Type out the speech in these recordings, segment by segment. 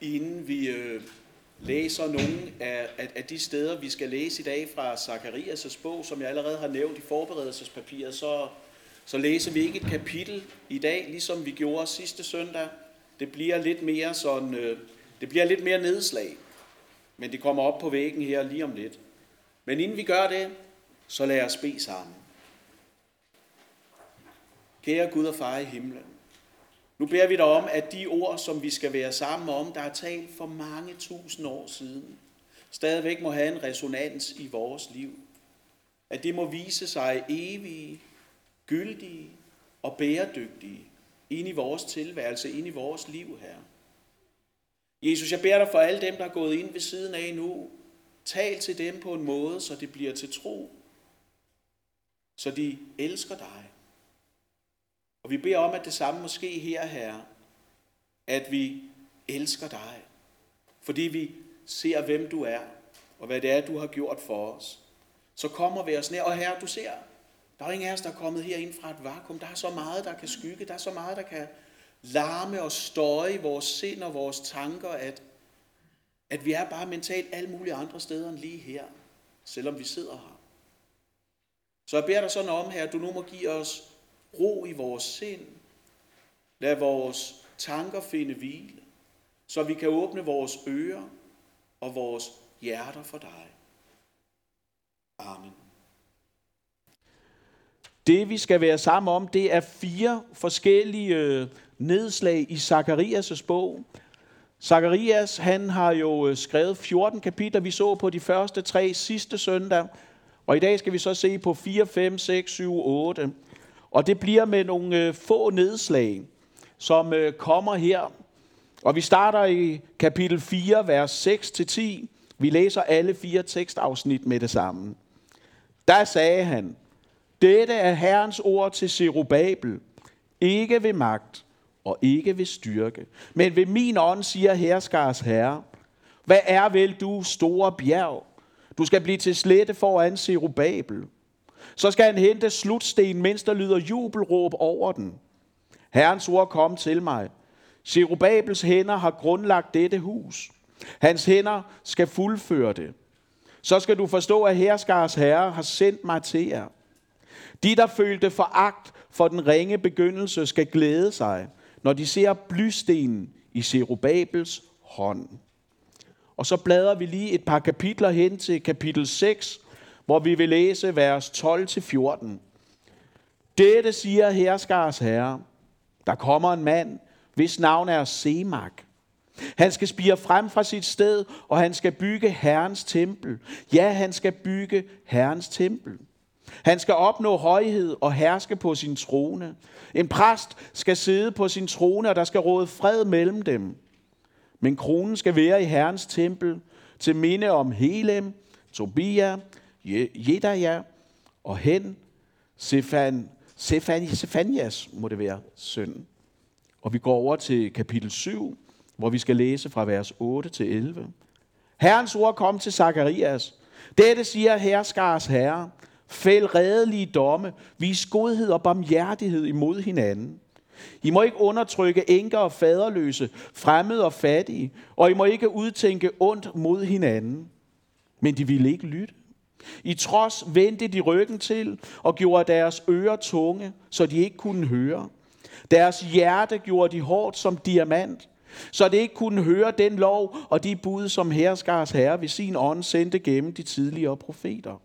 inden vi øh, læser nogle af, af, af de steder, vi skal læse i dag fra Zakarias' bog, som jeg allerede har nævnt i forberedelsespapiret, så, så læser vi ikke et kapitel i dag, ligesom vi gjorde sidste søndag. Det bliver lidt mere sådan, øh, det bliver lidt mere nedslag, men det kommer op på væggen her lige om lidt. Men inden vi gør det, så lad os bede sammen. Kære Gud og far i himlen, nu beder vi dig om, at de ord, som vi skal være sammen om, der er talt for mange tusind år siden, stadigvæk må have en resonans i vores liv. At det må vise sig evige, gyldige og bæredygtige ind i vores tilværelse, ind i vores liv her. Jesus, jeg beder dig for alle dem, der er gået ind ved siden af nu. Tal til dem på en måde, så det bliver til tro. Så de elsker dig og vi beder om, at det samme måske her, Herre, at vi elsker dig, fordi vi ser, hvem du er, og hvad det er, du har gjort for os. Så kommer vi os ned, og Herre, du ser, der er ingen af os, der er kommet herind fra et vakuum. Der er så meget, der kan skygge, der er så meget, der kan larme og støje i vores sind og vores tanker, at, at vi er bare mentalt alle mulige andre steder end lige her, selvom vi sidder her. Så jeg beder dig sådan om her, at du nu må give os ro i vores sind. Lad vores tanker finde hvile, så vi kan åbne vores ører og vores hjerter for dig. Amen. Det vi skal være sammen om, det er fire forskellige øh, nedslag i Zakarias' bog. Zakarias, han har jo øh, skrevet 14 kapitler, vi så på de første tre sidste søndag, og i dag skal vi så se på 4, 5, 6, 7, 8. Og det bliver med nogle øh, få nedslag, som øh, kommer her. Og vi starter i kapitel 4, vers 6-10. Vi læser alle fire tekstafsnit med det samme. Der sagde han, dette er Herrens ord til Zerubabel, ikke ved magt og ikke ved styrke, men ved min ånd, siger herskars herre. Hvad er vel du, store bjerg? Du skal blive til slette foran Zerubabel. Så skal han hente slutsten, mens der lyder jubelråb over den. Herrens ord kom til mig. Zerubabels hænder har grundlagt dette hus. Hans hænder skal fuldføre det. Så skal du forstå, at herskars herre har sendt mig til jer. De, der følte foragt for den ringe begyndelse, skal glæde sig, når de ser blystenen i Zerubabels hånd. Og så bladrer vi lige et par kapitler hen til kapitel 6, hvor vi vil læse vers 12-14. Dette siger herskars herre, der kommer en mand, hvis navn er Semak. Han skal spire frem fra sit sted, og han skal bygge Herrens tempel. Ja, han skal bygge Herrens tempel. Han skal opnå højhed og herske på sin trone. En præst skal sidde på sin trone, og der skal råde fred mellem dem. Men kronen skal være i Herrens tempel til minde om Helem, Tobia, Jedaja og hen Sefan, Sefan, Sefanias må det være søn. Og vi går over til kapitel 7, hvor vi skal læse fra vers 8 til 11. Herrens ord kom til Zakarias. Dette siger herskars herre. Fæld redelige domme. Vis godhed og barmhjertighed imod hinanden. I må ikke undertrykke enker og faderløse, fremmede og fattige, og I må ikke udtænke ondt mod hinanden. Men de ville ikke lytte. I trods vendte de ryggen til og gjorde deres ører tunge, så de ikke kunne høre. Deres hjerte gjorde de hårdt som diamant, så det ikke kunne høre den lov og de bud, som herskars herre ved sin ånd sendte gennem de tidligere profeter.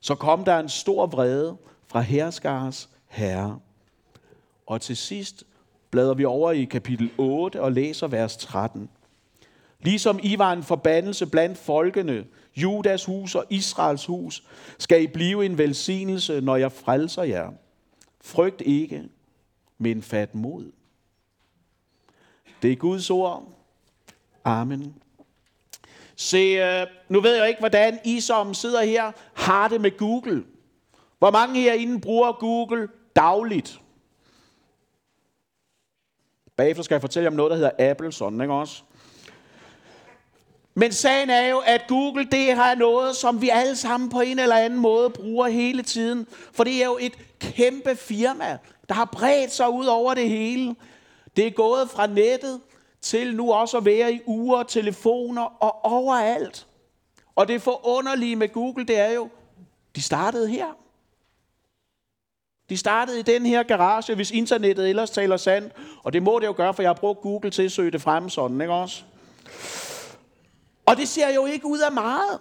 Så kom der en stor vrede fra herskars herre. Og til sidst bladrer vi over i kapitel 8 og læser vers 13. Ligesom I var en forbandelse blandt folkene, Judas hus og Israels hus, skal I blive en velsignelse, når jeg frelser jer. Frygt ikke, men fat mod. Det er Guds ord. Amen. Se, øh, nu ved jeg ikke, hvordan I som sidder her har det med Google. Hvor mange herinde bruger Google dagligt? Bagefter skal jeg fortælle jer om noget, der hedder Apple, sådan ikke også? Men sagen er jo, at Google det har noget, som vi alle sammen på en eller anden måde bruger hele tiden. For det er jo et kæmpe firma, der har bredt sig ud over det hele. Det er gået fra nettet til nu også at være i uger, telefoner og overalt. Og det forunderlige med Google, det er jo, de startede her. De startede i den her garage, hvis internettet ellers taler sandt. Og det må det jo gøre, for jeg har brugt Google til at søge det frem sådan, ikke også? Og det ser jo ikke ud af meget.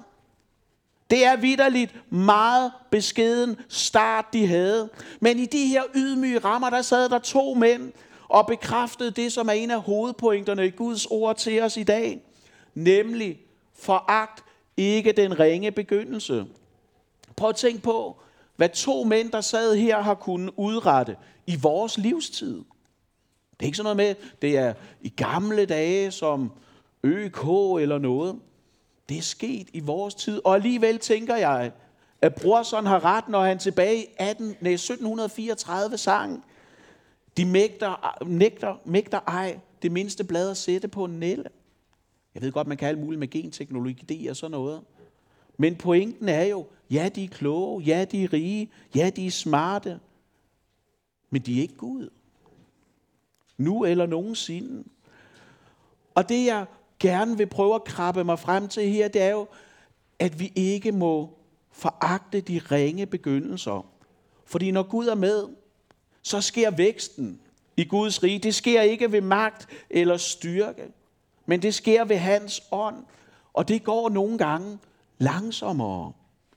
Det er vidderligt meget beskeden start, de havde. Men i de her ydmyge rammer, der sad der to mænd og bekræftede det, som er en af hovedpointerne i Guds ord til os i dag. Nemlig, foragt ikke den ringe begyndelse. Prøv at tænk på, hvad to mænd, der sad her, har kunnet udrette i vores livstid. Det er ikke sådan noget med, det er i gamle dage som ØK eller noget. Det er sket i vores tid. Og alligevel tænker jeg, at Brorson har ret, når han tilbage i 18, nej, 1734 sang, de mægter, nægter, mægter ej det mindste blad at sætte på en nælle. Jeg ved godt, man kan alt muligt med genteknologi og sådan noget. Men pointen er jo, ja, de er kloge, ja, de er rige, ja, de er smarte, men de er ikke Gud. Nu eller nogensinde. Og det jeg gerne vil prøve at krabbe mig frem til her, det er jo, at vi ikke må foragte de ringe begyndelser. Fordi når Gud er med, så sker væksten i Guds rige. Det sker ikke ved magt eller styrke, men det sker ved hans ånd. Og det går nogle gange langsommere,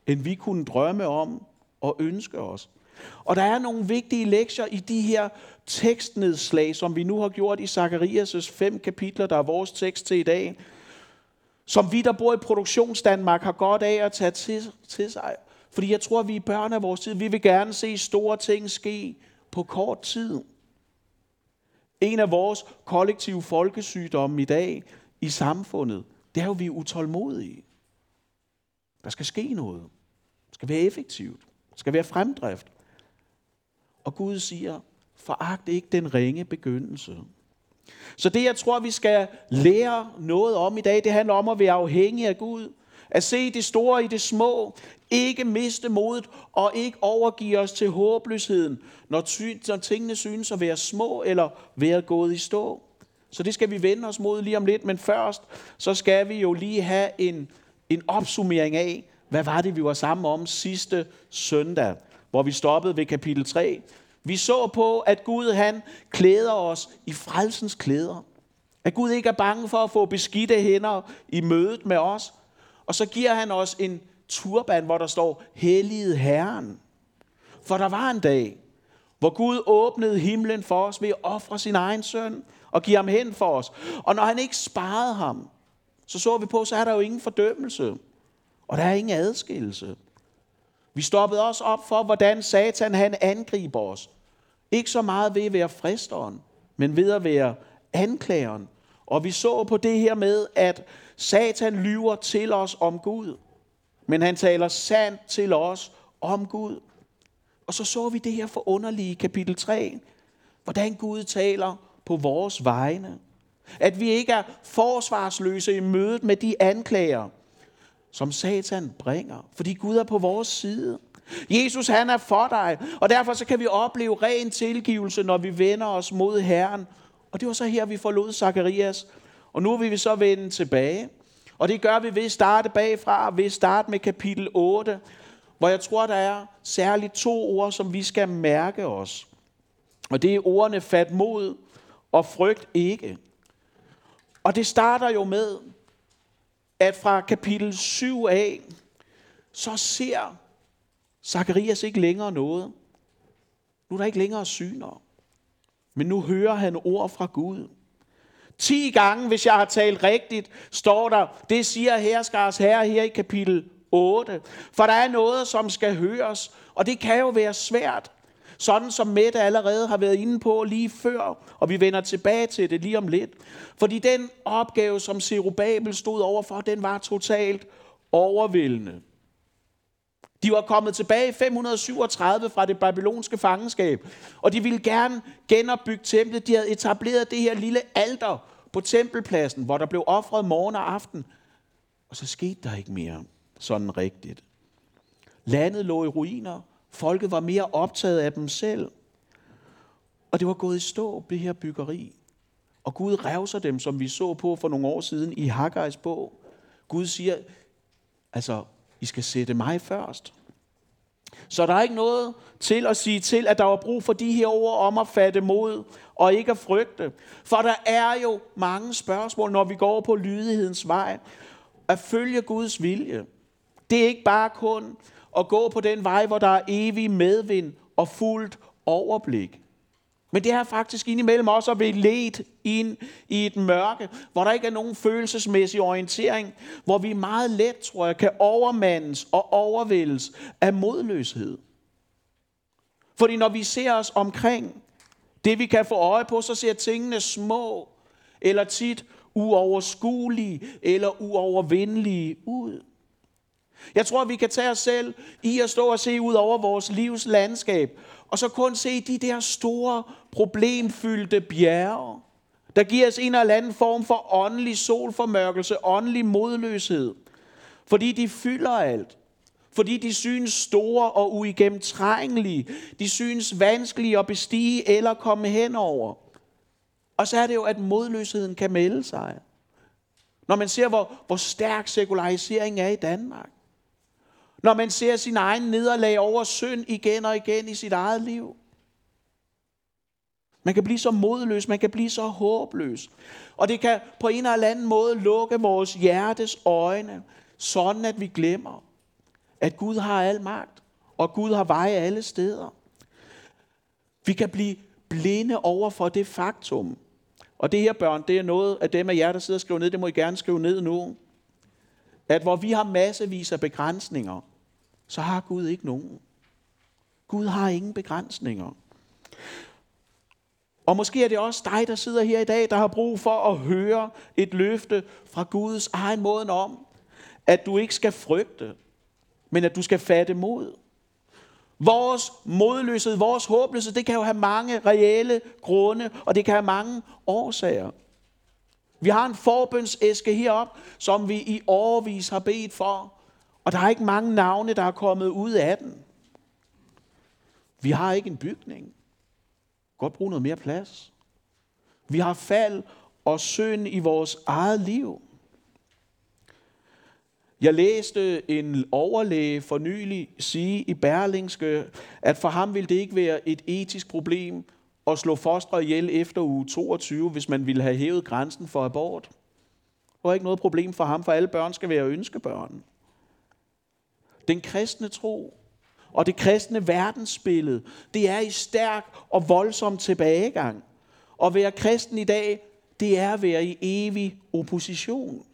end vi kunne drømme om og ønske os. Og der er nogle vigtige lektier i de her tekstnedslag, som vi nu har gjort i Zakarias' fem kapitler, der er vores tekst til i dag, som vi, der bor i produktionsdanmark, har godt af at tage til, til sig. Fordi jeg tror, vi er børn af vores tid. Vi vil gerne se store ting ske på kort tid. En af vores kollektive folkesygdomme i dag i samfundet, det er jo, at vi er utålmodige. Der skal ske noget. Det skal være effektivt. Det skal være fremdrift. Og Gud siger, foragt ikke den ringe begyndelse. Så det, jeg tror, vi skal lære noget om i dag, det handler om at være afhængig af Gud. At se det store i det små. Ikke miste modet og ikke overgive os til håbløsheden, når, ty- når tingene synes at være små eller være gået i stå. Så det skal vi vende os mod lige om lidt. Men først, så skal vi jo lige have en, en opsummering af, hvad var det, vi var sammen om sidste søndag, hvor vi stoppede ved kapitel 3. Vi så på, at Gud han klæder os i frelsens klæder. At Gud ikke er bange for at få beskidte hænder i mødet med os. Og så giver han os en turban, hvor der står, Helligede Herren. For der var en dag, hvor Gud åbnede himlen for os ved at ofre sin egen søn og give ham hen for os. Og når han ikke sparede ham, så så vi på, så er der jo ingen fordømmelse. Og der er ingen adskillelse. Vi stoppede også op for, hvordan Satan han angriber os. Ikke så meget ved at være fristeren, men ved at være anklageren. Og vi så på det her med, at Satan lyver til os om Gud. Men han taler sandt til os om Gud. Og så så vi det her forunderlige kapitel 3. Hvordan Gud taler på vores vegne. At vi ikke er forsvarsløse i mødet med de anklager, som Satan bringer. Fordi Gud er på vores side. Jesus han er for dig, og derfor så kan vi opleve ren tilgivelse, når vi vender os mod Herren. Og det var så her, vi forlod Zakarias. Og nu vil vi så vende tilbage. Og det gør vi ved at starte bagfra, ved at starte med kapitel 8, hvor jeg tror, der er særligt to ord, som vi skal mærke os. Og det er ordene fat mod og frygt ikke. Og det starter jo med, at fra kapitel 7 af, så ser Zakarias ikke længere noget. Nu er der ikke længere syner. Men nu hører han ord fra Gud. 10 gange, hvis jeg har talt rigtigt, står der, det siger herskars herre her i kapitel 8. For der er noget, som skal høres, og det kan jo være svært. Sådan som Mette allerede har været inde på lige før, og vi vender tilbage til det lige om lidt. Fordi den opgave, som Zerubabel stod overfor, den var totalt overvældende. De var kommet tilbage i 537 fra det babylonske fangenskab, og de ville gerne genopbygge templet. De havde etableret det her lille alter på tempelpladsen, hvor der blev offret morgen og aften. Og så skete der ikke mere sådan rigtigt. Landet lå i ruiner. Folket var mere optaget af dem selv. Og det var gået i stå, det her byggeri. Og Gud revser dem, som vi så på for nogle år siden i Haggai's bog. Gud siger, altså, I skal sætte mig først. Så der er ikke noget til at sige til, at der var brug for de her ord om at fatte mod og ikke at frygte. For der er jo mange spørgsmål, når vi går på lydighedens vej. At følge Guds vilje. Det er ikke bare kun og gå på den vej, hvor der er evig medvind og fuldt overblik. Men det er faktisk indimellem også at blive ledt ind i et mørke, hvor der ikke er nogen følelsesmæssig orientering, hvor vi meget let, tror jeg, kan overmandes og overvældes af modløshed. Fordi når vi ser os omkring, det vi kan få øje på, så ser tingene små, eller tit uoverskuelige, eller uovervindelige ud. Jeg tror, vi kan tage os selv i at stå og se ud over vores livs landskab, og så kun se de der store, problemfyldte bjerge, der giver os en eller anden form for åndelig solformørkelse, åndelig modløshed. Fordi de fylder alt. Fordi de synes store og uigennemtrængelige. De synes vanskelige at bestige eller komme henover. Og så er det jo, at modløsheden kan melde sig. Når man ser, hvor, hvor stærk sekularisering er i Danmark. Når man ser sin egen nederlag over synd igen og igen i sit eget liv. Man kan blive så modløs, man kan blive så håbløs. Og det kan på en eller anden måde lukke vores hjertes øjne, sådan at vi glemmer, at Gud har al magt, og Gud har veje alle steder. Vi kan blive blinde over for det faktum. Og det her børn, det er noget af dem af jer, der sidder og skriver ned, det må I gerne skrive ned nu. At hvor vi har massevis af begrænsninger, så har Gud ikke nogen. Gud har ingen begrænsninger. Og måske er det også dig, der sidder her i dag, der har brug for at høre et løfte fra Guds egen måde om, at du ikke skal frygte, men at du skal fatte mod. Vores modløshed, vores håbløshed, det kan jo have mange reelle grunde, og det kan have mange årsager. Vi har en forbønsæske herop, som vi i årvis har bedt for, og der er ikke mange navne, der er kommet ud af den. Vi har ikke en bygning. Godt bruge noget mere plads. Vi har fald og synd i vores eget liv. Jeg læste en overlæge for nylig sige i Berlingske, at for ham ville det ikke være et etisk problem at slå fostre ihjel efter uge 22, hvis man ville have hævet grænsen for abort. Det var ikke noget problem for ham, for alle børn skal være ønskebørn. Den kristne tro og det kristne verdensbillede, det er i stærk og voldsom tilbagegang. At være kristen i dag, det er at være i evig opposition.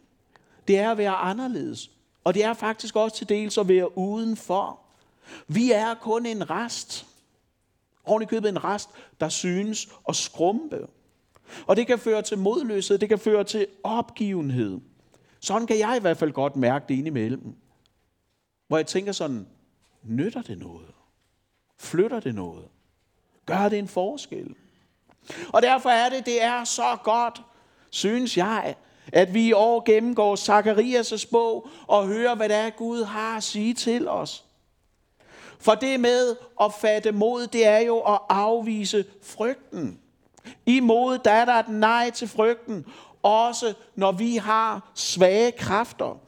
Det er at være anderledes. Og det er faktisk også til dels at være udenfor. Vi er kun en rest. Oven i købet en rest, der synes at skrumpe. Og det kan føre til modløshed, det kan føre til opgivenhed. Sådan kan jeg i hvert fald godt mærke det indimellem. Hvor jeg tænker sådan, nytter det noget? Flytter det noget? Gør det en forskel? Og derfor er det, det er så godt, synes jeg, at vi i år gennemgår Zakarias' bog og hører, hvad det er, Gud har at sige til os. For det med at fatte mod, det er jo at afvise frygten. I mod, der er der et nej til frygten, også når vi har svage kræfter.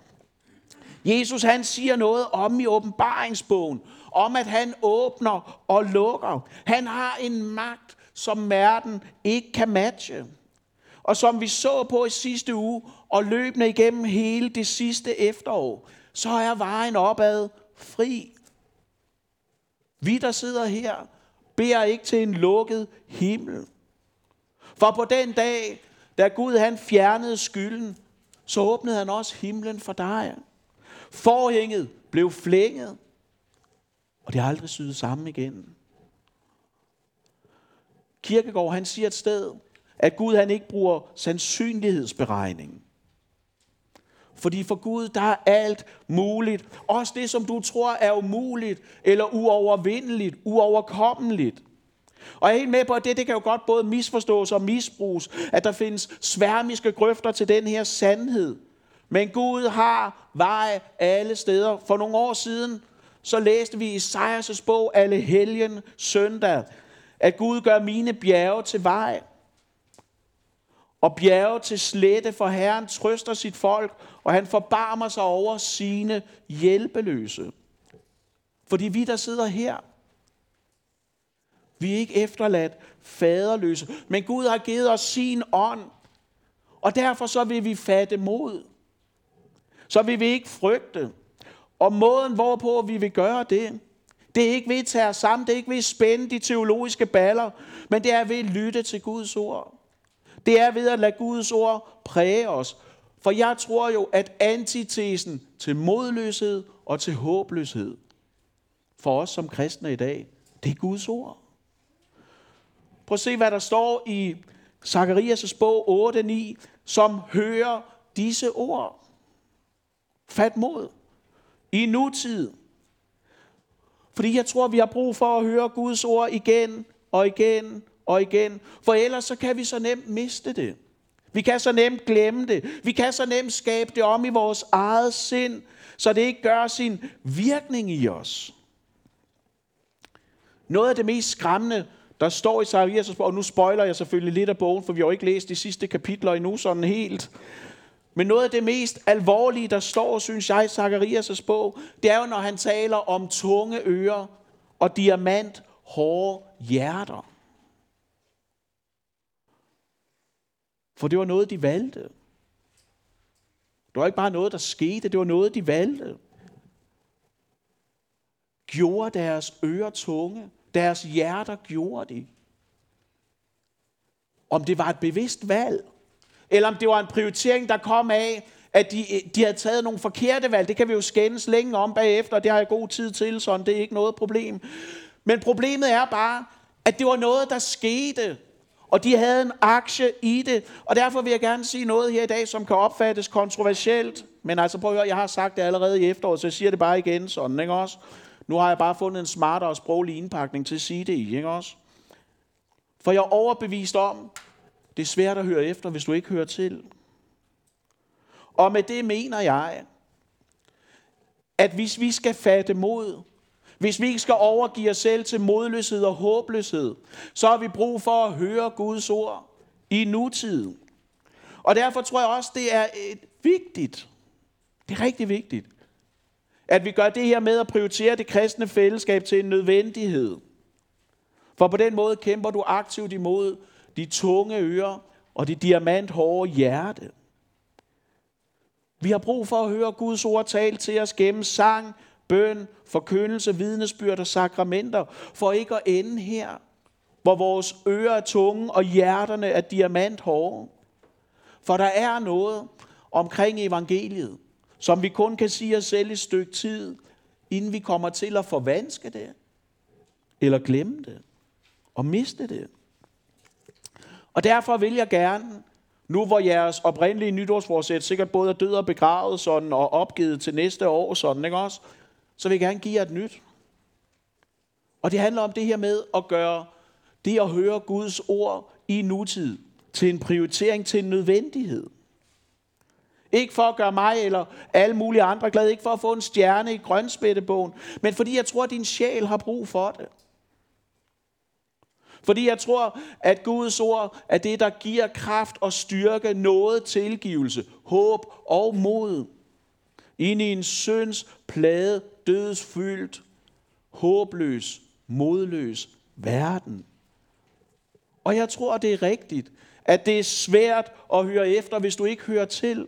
Jesus han siger noget om i åbenbaringsbogen, om at han åbner og lukker. Han har en magt, som verden ikke kan matche. Og som vi så på i sidste uge, og løbende igennem hele det sidste efterår, så er vejen opad fri. Vi, der sidder her, beder ikke til en lukket himmel. For på den dag, da Gud han fjernede skylden, så åbnede han også himlen for dig. Forhænget blev flænget, og det har aldrig syet sammen igen. Kirkegård, han siger et sted, at Gud han ikke bruger sandsynlighedsberegning. Fordi for Gud, der er alt muligt. Også det, som du tror er umuligt, eller uovervindeligt, uoverkommeligt. Og jeg er helt med på, at det, det kan jo godt både misforstås og misbruges, at der findes sværmiske grøfter til den her sandhed. Men Gud har vej alle steder. For nogle år siden, så læste vi i Esajas' bog, Alle helgen søndag, at Gud gør mine bjerge til vej. og bjerge til slette, for Herren trøster sit folk, og han forbarmer sig over sine hjælpeløse. Fordi vi, der sidder her, vi er ikke efterladt faderløse, men Gud har givet os sin ånd, og derfor så vil vi fatte mod. Så vil vi ikke frygte. Og måden, hvorpå vi vil gøre det, det er ikke ved at tage os sammen, det er ikke ved at spænde de teologiske baller, men det er ved at lytte til Guds ord. Det er ved at lade Guds ord præge os. For jeg tror jo, at antitesen til modløshed og til håbløshed for os som kristne i dag, det er Guds ord. Prøv at se, hvad der står i Zakarias' bog 8-9, som hører disse ord. Fat mod. I nutid. Fordi jeg tror, vi har brug for at høre Guds ord igen og igen og igen. For ellers så kan vi så nemt miste det. Vi kan så nemt glemme det. Vi kan så nemt skabe det om i vores eget sind, så det ikke gør sin virkning i os. Noget af det mest skræmmende, der står i Zacharias' og nu spoiler jeg selvfølgelig lidt af bogen, for vi har jo ikke læst de sidste kapitler endnu sådan helt. Men noget af det mest alvorlige, der står, synes jeg, i Zacharias' bog, det er jo, når han taler om tunge ører og diamant hårde hjerter. For det var noget, de valgte. Det var ikke bare noget, der skete, det var noget, de valgte. Gjorde deres ører tunge, deres hjerter gjorde de. Om det var et bevidst valg, eller om det var en prioritering, der kom af, at de, de havde taget nogle forkerte valg. Det kan vi jo skændes længe om bagefter, og det har jeg god tid til, så det er ikke noget problem. Men problemet er bare, at det var noget, der skete, og de havde en aktie i det. Og derfor vil jeg gerne sige noget her i dag, som kan opfattes kontroversielt. Men altså prøv at høre, jeg har sagt det allerede i efteråret, så jeg siger det bare igen sådan, ikke også? Nu har jeg bare fundet en smartere sproglig indpakning til at sige det i, ikke også? For jeg er overbevist om, det er svært at høre efter, hvis du ikke hører til. Og med det mener jeg, at hvis vi skal fatte mod, hvis vi ikke skal overgive os selv til modløshed og håbløshed, så har vi brug for at høre Guds ord i nutiden. Og derfor tror jeg også, det er et vigtigt, det er rigtig vigtigt, at vi gør det her med at prioritere det kristne fællesskab til en nødvendighed. For på den måde kæmper du aktivt imod de tunge ører og det diamanthårde hjerte. Vi har brug for at høre Guds ord tale til os gennem sang, bøn, forkyndelse, vidnesbyrd og sakramenter, for ikke at ende her, hvor vores ører er tunge og hjerterne er diamanthårde. For der er noget omkring evangeliet, som vi kun kan sige os selv et stykke tid, inden vi kommer til at forvanske det, eller glemme det, og miste det. Og derfor vil jeg gerne, nu hvor jeres oprindelige nytårsforsæt sikkert både er død og begravet sådan, og opgivet til næste år, sådan, ikke også? så vil jeg gerne give jer et nyt. Og det handler om det her med at gøre det at høre Guds ord i nutid til en prioritering, til en nødvendighed. Ikke for at gøre mig eller alle mulige andre glade, ikke for at få en stjerne i grønspættebogen, men fordi jeg tror, at din sjæl har brug for det. Fordi jeg tror, at Guds ord er det, der giver kraft og styrke, noget tilgivelse, håb og mod. Ind i en synds plade, dødsfyldt, håbløs, modløs verden. Og jeg tror, det er rigtigt, at det er svært at høre efter, hvis du ikke hører til.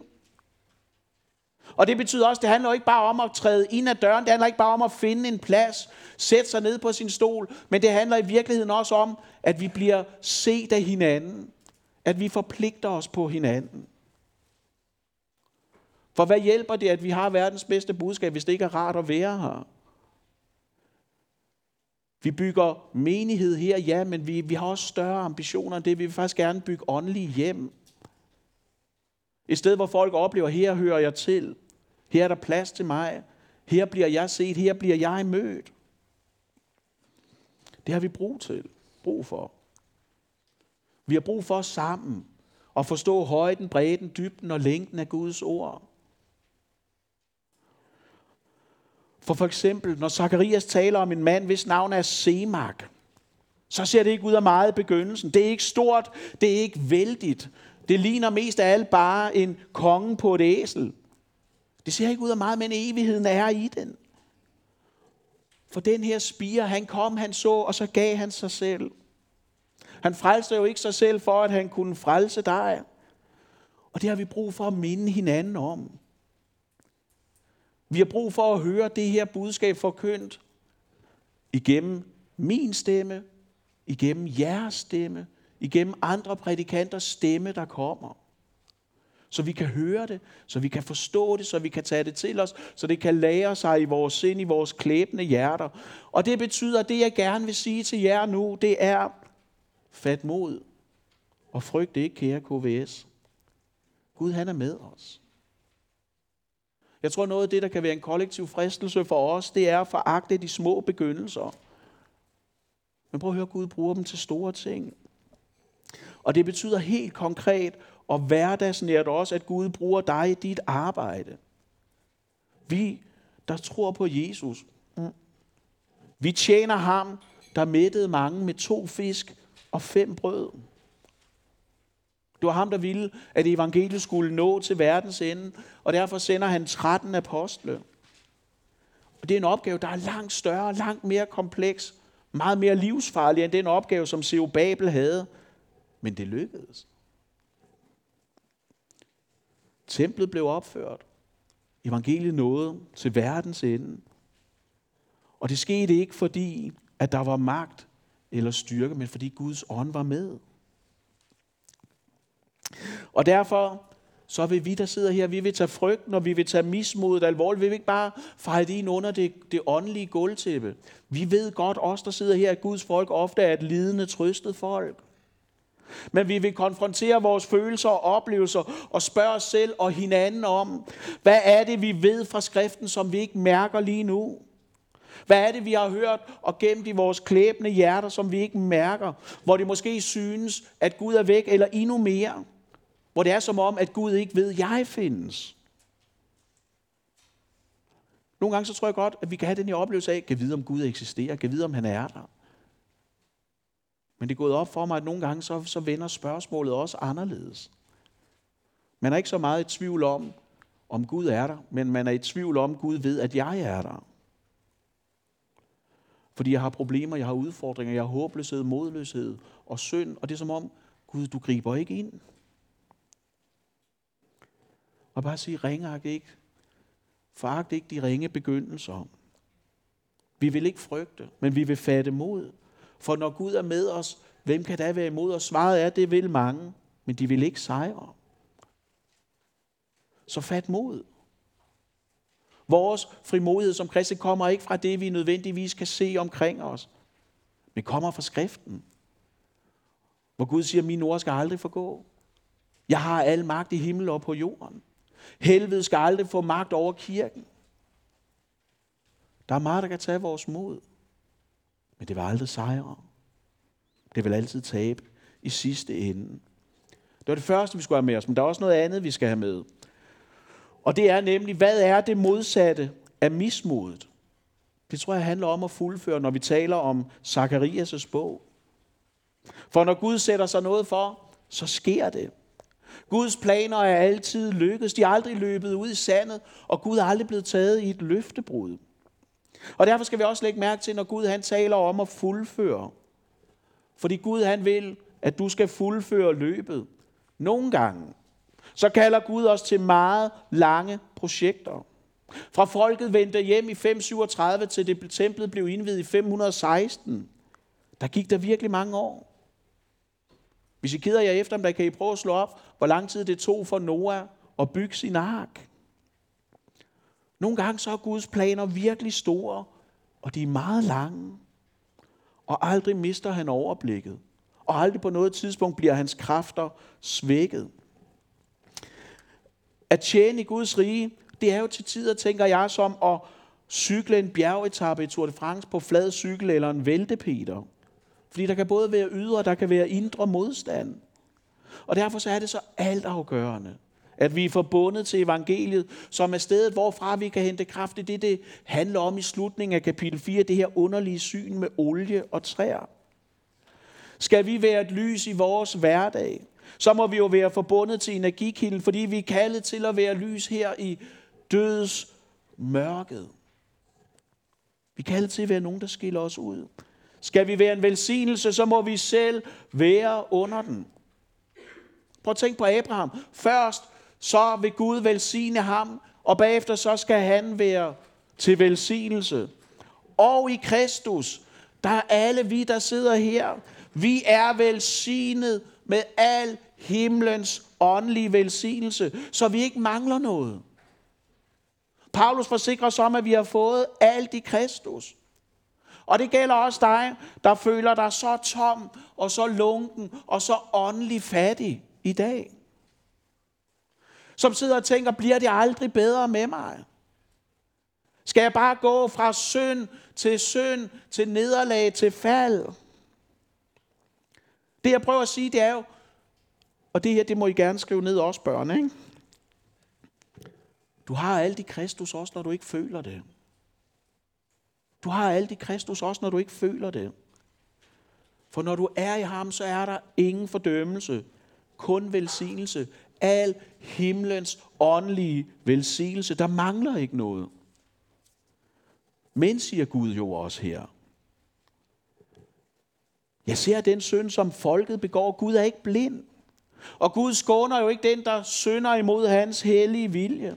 Og det betyder også, det handler ikke bare om at træde ind ad døren, det handler ikke bare om at finde en plads, sætte sig ned på sin stol, men det handler i virkeligheden også om, at vi bliver set af hinanden, at vi forpligter os på hinanden. For hvad hjælper det, at vi har verdens bedste budskab, hvis det ikke er rart at være her? Vi bygger menighed her, ja, men vi, vi har også større ambitioner end det. Vi vil faktisk gerne bygge åndelige hjem. Et sted, hvor folk oplever, her hører jeg til. Her er der plads til mig. Her bliver jeg set. Her bliver jeg mødt. Det har vi brug til. Brug for. Vi har brug for sammen at forstå højden, bredden, dybden og længden af Guds ord. For for eksempel, når Zakarias taler om en mand, hvis navn er Semak, så ser det ikke ud af meget i begyndelsen. Det er ikke stort, det er ikke vældigt, det ligner mest af alt bare en konge på et æsel. Det ser ikke ud af meget, men evigheden er i den. For den her spire, han kom, han så, og så gav han sig selv. Han frelste jo ikke sig selv for, at han kunne frelse dig. Og det har vi brug for at minde hinanden om. Vi har brug for at høre det her budskab forkyndt igennem min stemme, igennem jeres stemme, igennem andre prædikanters stemme, der kommer. Så vi kan høre det, så vi kan forstå det, så vi kan tage det til os, så det kan lære sig i vores sind, i vores klæbende hjerter. Og det betyder, at det jeg gerne vil sige til jer nu, det er, fat mod og frygt ikke, kære KVS. Gud han er med os. Jeg tror noget af det, der kan være en kollektiv fristelse for os, det er at foragte de små begyndelser. Men prøv at høre, Gud bruger dem til store ting. Og det betyder helt konkret og hverdagsnært også, at Gud bruger dig i dit arbejde. Vi, der tror på Jesus, vi tjener ham, der mættede mange med to fisk og fem brød. Det var ham, der ville, at evangeliet skulle nå til verdens ende, og derfor sender han 13 apostle. Og det er en opgave, der er langt større, langt mere kompleks, meget mere livsfarlig end den opgave, som Seo Babel havde. Men det lykkedes. Templet blev opført. Evangeliet nåede til verdens ende. Og det skete ikke fordi, at der var magt eller styrke, men fordi Guds ånd var med. Og derfor så vil vi, der sidder her, vi vil tage frygten, og vi vil tage mismodet alvorligt. Vi vil ikke bare fejre det ind under det, det åndelige gulvtæppe. Vi ved godt, os der sidder her, at Guds folk ofte er et lidende, trøstet folk. Men vi vil konfrontere vores følelser og oplevelser og spørge os selv og hinanden om, hvad er det, vi ved fra skriften, som vi ikke mærker lige nu? Hvad er det, vi har hørt og gemt i vores klæbende hjerter, som vi ikke mærker? Hvor det måske synes, at Gud er væk, eller endnu mere. Hvor det er som om, at Gud ikke ved, at jeg findes. Nogle gange så tror jeg godt, at vi kan have den her oplevelse af, at vide, om Gud eksisterer, kan vide, om han er der. Men det er gået op for mig, at nogle gange så, så vender spørgsmålet også anderledes. Man er ikke så meget i tvivl om, om Gud er der, men man er i tvivl om, at Gud ved, at jeg er der. Fordi jeg har problemer, jeg har udfordringer, jeg har håbløshed, modløshed og synd, og det er som om, Gud, du griber ikke ind. Og bare sige, ringagt ikke. Foragt ikke de ringe begyndelser. Vi vil ikke frygte, men vi vil fatte mod. For når Gud er med os, hvem kan da være imod os? Svaret er, det vil mange, men de vil ikke sejre. Så fat mod. Vores frimodighed som kristne kommer ikke fra det, vi nødvendigvis kan se omkring os, men kommer fra skriften. Hvor Gud siger, min ord skal aldrig forgå. Jeg har al magt i himmel og på jorden. Helvede skal aldrig få magt over kirken. Der er meget, der kan tage vores mod. Men det vil aldrig sejre. Det vil altid tabe i sidste ende. Det var det første, vi skulle have med os, men der er også noget andet, vi skal have med. Og det er nemlig, hvad er det modsatte af mismodet? Det tror jeg handler om at fuldføre, når vi taler om Zakarias' bog. For når Gud sætter sig noget for, så sker det. Guds planer er altid lykkedes. De er aldrig løbet ud i sandet, og Gud er aldrig blevet taget i et løftebrud. Og derfor skal vi også lægge mærke til, når Gud han taler om at fuldføre. Fordi Gud han vil, at du skal fuldføre løbet. Nogle gange, så kalder Gud os til meget lange projekter. Fra folket vendte hjem i 537 til det templet blev indvidet i 516. Der gik der virkelig mange år. Hvis I keder jer efter, der kan I prøve at slå op, hvor lang tid det tog for Noah at bygge sin ark. Nogle gange så er Guds planer virkelig store, og de er meget lange. Og aldrig mister han overblikket. Og aldrig på noget tidspunkt bliver hans kræfter svækket. At tjene i Guds rige, det er jo til tider, tænker jeg, som at cykle en bjergetappe i Tour de France på flad cykel eller en væltepeter. Fordi der kan både være ydre, og der kan være indre modstand. Og derfor så er det så altafgørende, at vi er forbundet til evangeliet, som er stedet, hvorfra vi kan hente kraft. Det er det, det handler om i slutningen af kapitel 4, det her underlige syn med olie og træer. Skal vi være et lys i vores hverdag? så må vi jo være forbundet til energikilden, fordi vi er kaldet til at være lys her i dødens mørket. Vi er kaldet til at være nogen, der skiller os ud. Skal vi være en velsignelse, så må vi selv være under den. Prøv at tænke på Abraham. Først så vil Gud velsigne ham, og bagefter så skal han være til velsignelse. Og i Kristus, der er alle vi, der sidder her, vi er velsignet med al himlens åndelige velsignelse, så vi ikke mangler noget. Paulus forsikrer os om, at vi har fået alt i Kristus. Og det gælder også dig, der føler dig så tom og så lunken og så åndelig fattig i dag. Som sidder og tænker, bliver det aldrig bedre med mig? Skal jeg bare gå fra synd til synd, til nederlag, til fald? Det jeg prøver at sige, det er jo, og det her, det må I gerne skrive ned også, børn, ikke? Du har alt i Kristus også, når du ikke føler det. Du har alt i Kristus også, når du ikke føler det. For når du er i ham, så er der ingen fordømmelse, kun velsignelse. Al himlens åndelige velsignelse. Der mangler ikke noget. Men, siger Gud jo også her. Jeg ser den synd, som folket begår. Gud er ikke blind. Og Gud skåner jo ikke den, der synder imod hans hellige vilje.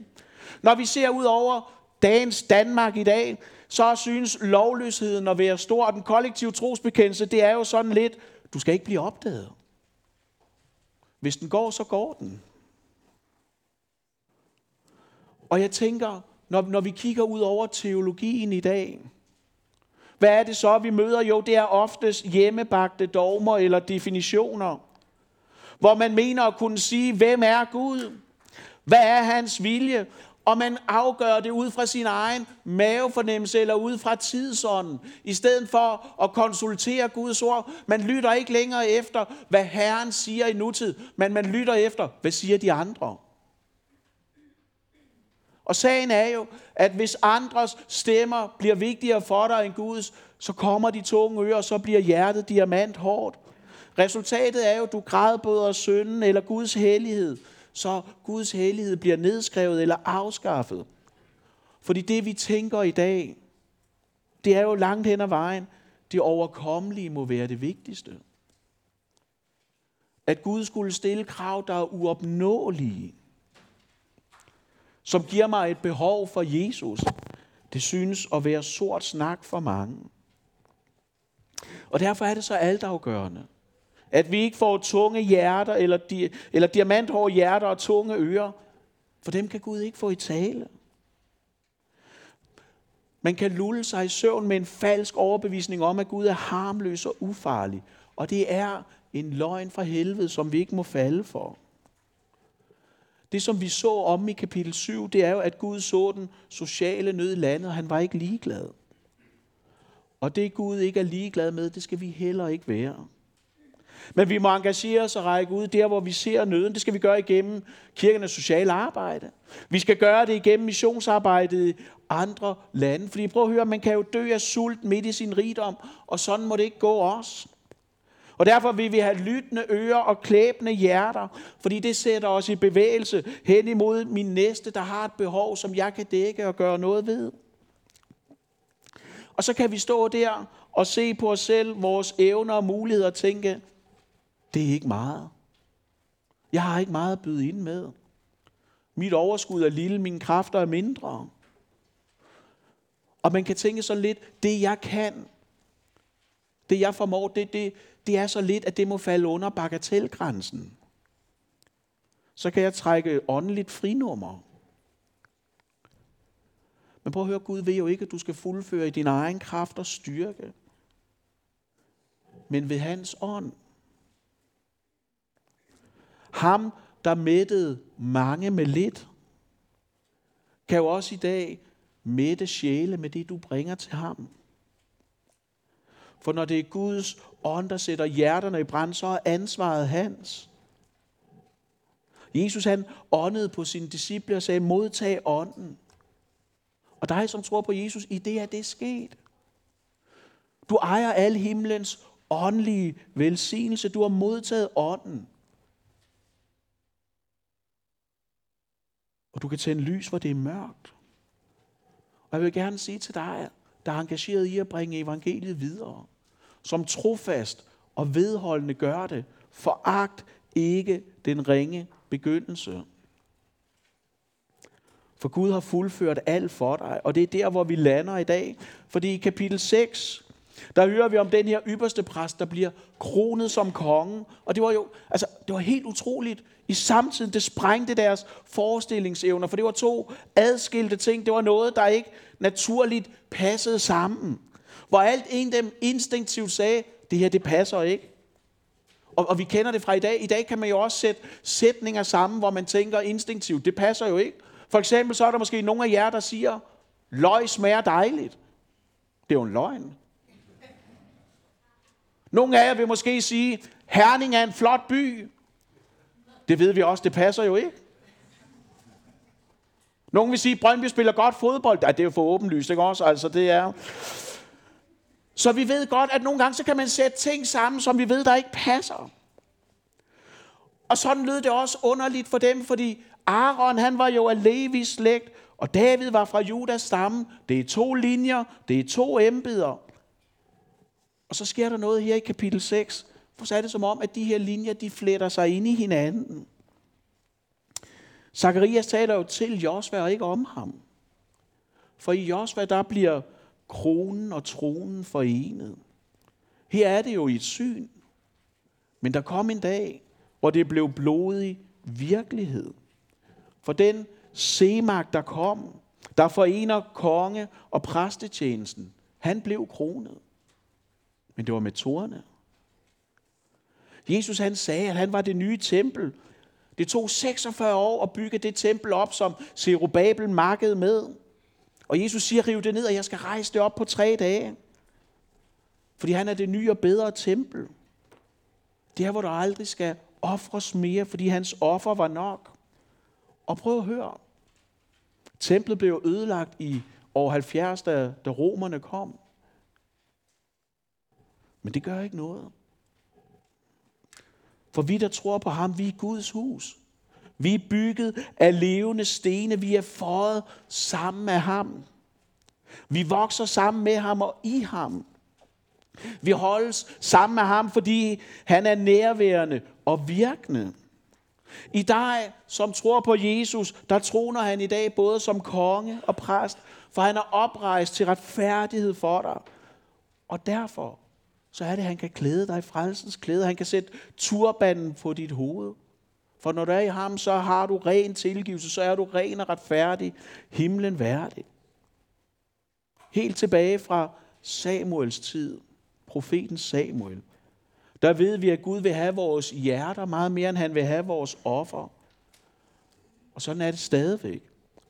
Når vi ser ud over dagens Danmark i dag, så synes lovløsheden at være stor. Og den kollektive trosbekendelse, det er jo sådan lidt, du skal ikke blive opdaget. Hvis den går, så går den. Og jeg tænker, når, når vi kigger ud over teologien i dag, hvad er det så, vi møder? Jo, det er oftest hjemmebagte dogmer eller definitioner, hvor man mener at kunne sige, hvem er Gud? Hvad er hans vilje? Og man afgør det ud fra sin egen mavefornemmelse eller ud fra tidsånden, i stedet for at konsultere Guds ord. Man lytter ikke længere efter, hvad Herren siger i nutid, men man lytter efter, hvad siger de andre. Og sagen er jo, at hvis andres stemmer bliver vigtigere for dig end Guds, så kommer de tunge ører, og så bliver hjertet diamant hårdt. Resultatet er jo, at du grædbøder synden eller Guds hellighed, så Guds hellighed bliver nedskrevet eller afskaffet. Fordi det vi tænker i dag, det er jo langt hen ad vejen, det overkommelige må være det vigtigste. At Gud skulle stille krav, der er uopnåelige som giver mig et behov for Jesus, det synes at være sort snak for mange. Og derfor er det så altafgørende, at vi ikke får tunge hjerter, eller, di- eller diamanthårde hjerter og tunge ører, for dem kan Gud ikke få i tale. Man kan lulle sig i søvn med en falsk overbevisning om, at Gud er harmløs og ufarlig. Og det er en løgn fra helvede, som vi ikke må falde for. Det, som vi så om i kapitel 7, det er jo, at Gud så den sociale nød i landet, og han var ikke ligeglad. Og det Gud ikke er ligeglad med, det skal vi heller ikke være. Men vi må engagere os og række ud der, hvor vi ser nøden. Det skal vi gøre igennem kirkernes sociale arbejde. Vi skal gøre det igennem missionsarbejdet i andre lande. Fordi prøv at høre, man kan jo dø af sult midt i sin rigdom, og sådan må det ikke gå os. Og derfor vil vi have lyttende ører og klæbende hjerter, fordi det sætter os i bevægelse hen imod min næste, der har et behov, som jeg kan dække og gøre noget ved. Og så kan vi stå der og se på os selv, vores evner og muligheder og tænke, det er ikke meget. Jeg har ikke meget at byde ind med. Mit overskud er lille, mine kræfter er mindre. Og man kan tænke så lidt, det jeg kan, det jeg formår, det, det, det er så lidt, at det må falde under bagatelgrænsen. Så kan jeg trække åndeligt frinummer. Men prøv at høre, Gud ved jo ikke, at du skal fuldføre i din egen kraft og styrke. Men ved hans ånd. Ham, der mættede mange med lidt, kan jo også i dag mætte sjæle med det, du bringer til ham. For når det er Guds ånd, der sætter hjerterne i brand, så er ansvaret hans. Jesus han åndede på sine disciple og sagde, modtag ånden. Og dig, som tror på Jesus, i det er det sket. Du ejer al himlens åndelige velsignelse. Du har modtaget ånden. Og du kan tænde lys, hvor det er mørkt. Og jeg vil gerne sige til dig, der er engageret i at bringe evangeliet videre som trofast og vedholdende gør det, foragt ikke den ringe begyndelse. For Gud har fuldført alt for dig, og det er der, hvor vi lander i dag. Fordi i kapitel 6, der hører vi om den her ypperste præst, der bliver kronet som konge. Og det var jo, altså, det var helt utroligt. I samtiden, det sprængte deres forestillingsevner, for det var to adskilte ting. Det var noget, der ikke naturligt passede sammen. Hvor alt en dem instinktivt sagde, det her, det passer ikke. Og, og vi kender det fra i dag. I dag kan man jo også sætte sætninger sammen, hvor man tænker instinktivt, det passer jo ikke. For eksempel så er der måske nogle af jer, der siger, løg smager dejligt. Det er jo en løgn. Nogle af jer vil måske sige, Herning er en flot by. Det ved vi også, det passer jo ikke. Nogle vil sige, Brøndby spiller godt fodbold. Ja, det er jo for åbenlyst, ikke også? Altså, det er... Så vi ved godt, at nogle gange så kan man sætte ting sammen, som vi ved, der ikke passer. Og sådan lød det også underligt for dem, fordi Aaron, han var jo af Levis slægt, og David var fra Judas stamme. Det er to linjer, det er to embeder. Og så sker der noget her i kapitel 6, for så er det som om, at de her linjer, de fletter sig ind i hinanden. Zakarias taler jo til Josva og ikke om ham. For i Josva, der bliver kronen og tronen forenet. Her er det jo i et syn. Men der kom en dag, hvor det blev blodig virkelighed. For den semagt, der kom, der forener konge og præstetjenesten, han blev kronet. Men det var med tårne. Jesus han sagde, at han var det nye tempel. Det tog 46 år at bygge det tempel op, som Zerubabel markede med. Og Jesus siger, riv det ned, og jeg skal rejse det op på tre dage. Fordi han er det nye og bedre tempel. Det er, hvor der aldrig skal ofres mere, fordi hans offer var nok. Og prøv at høre. Templet blev ødelagt i år 70, da, da romerne kom. Men det gør ikke noget. For vi, der tror på ham, vi er Guds hus. Vi er bygget af levende stene. Vi er fået sammen med ham. Vi vokser sammen med ham og i ham. Vi holdes sammen med ham, fordi han er nærværende og virkende. I dig, som tror på Jesus, der troner han i dag både som konge og præst, for han er oprejst til retfærdighed for dig. Og derfor så er det, at han kan klæde dig i frelsens klæde. Han kan sætte turbanen på dit hoved. For når du er i ham, så har du ren tilgivelse, så er du ren og retfærdig, himlen værdig. Helt tilbage fra Samuels tid, profeten Samuel, der ved vi, at Gud vil have vores hjerter meget mere, end han vil have vores offer. Og sådan er det stadigvæk.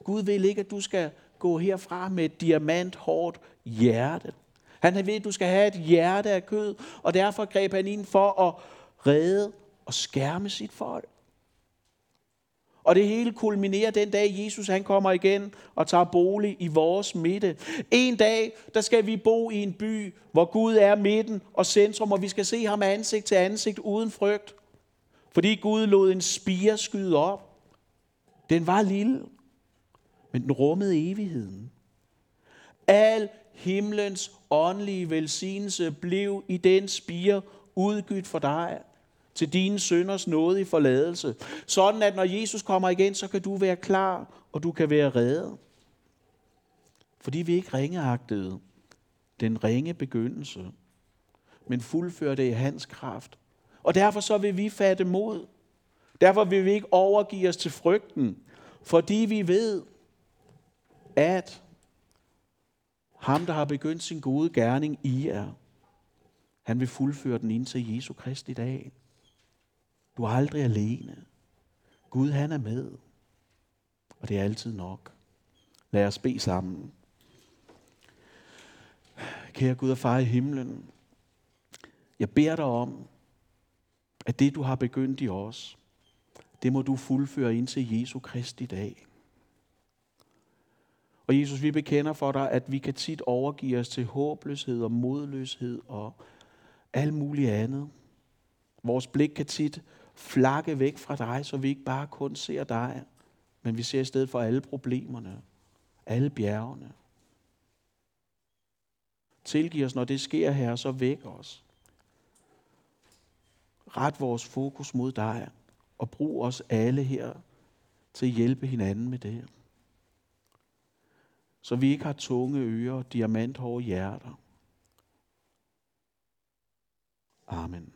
Gud vil ikke, at du skal gå herfra med et diamanthårdt hjerte. Han ved, at du skal have et hjerte af kød, og derfor greb han ind for at redde og skærme sit folk. Og det hele kulminerer den dag, Jesus han kommer igen og tager bolig i vores midte. En dag, der skal vi bo i en by, hvor Gud er midten og centrum, og vi skal se ham ansigt til ansigt uden frygt. Fordi Gud lod en spire skyde op. Den var lille, men den rummede evigheden. Al himlens åndelige velsignelse blev i den spire udgydt for dig til dine sønders nåde i forladelse. Sådan at når Jesus kommer igen, så kan du være klar, og du kan være reddet. Fordi vi ikke ringeagtede den ringe begyndelse, men fuldførte i hans kraft. Og derfor så vil vi fatte mod. Derfor vil vi ikke overgive os til frygten, fordi vi ved, at ham, der har begyndt sin gode gerning i jer, han vil fuldføre den ind til Jesu Kristi i dag. Du er aldrig alene. Gud, han er med. Og det er altid nok. Lad os bede sammen. Kære Gud og far i himlen, jeg beder dig om, at det du har begyndt i os, det må du fuldføre ind til Jesu Kristi i dag. Og Jesus, vi bekender for dig, at vi kan tit overgive os til håbløshed og modløshed og alt muligt andet. Vores blik kan tit flakke væk fra dig, så vi ikke bare kun ser dig, Men vi ser i stedet for alle problemerne, alle bjergene. Tilgiv os, når det sker her, så væk os. Ret vores fokus mod dig, og brug os alle her til at hjælpe hinanden med det. Så vi ikke har tunge ører og diamanthårde hjerter. Amen.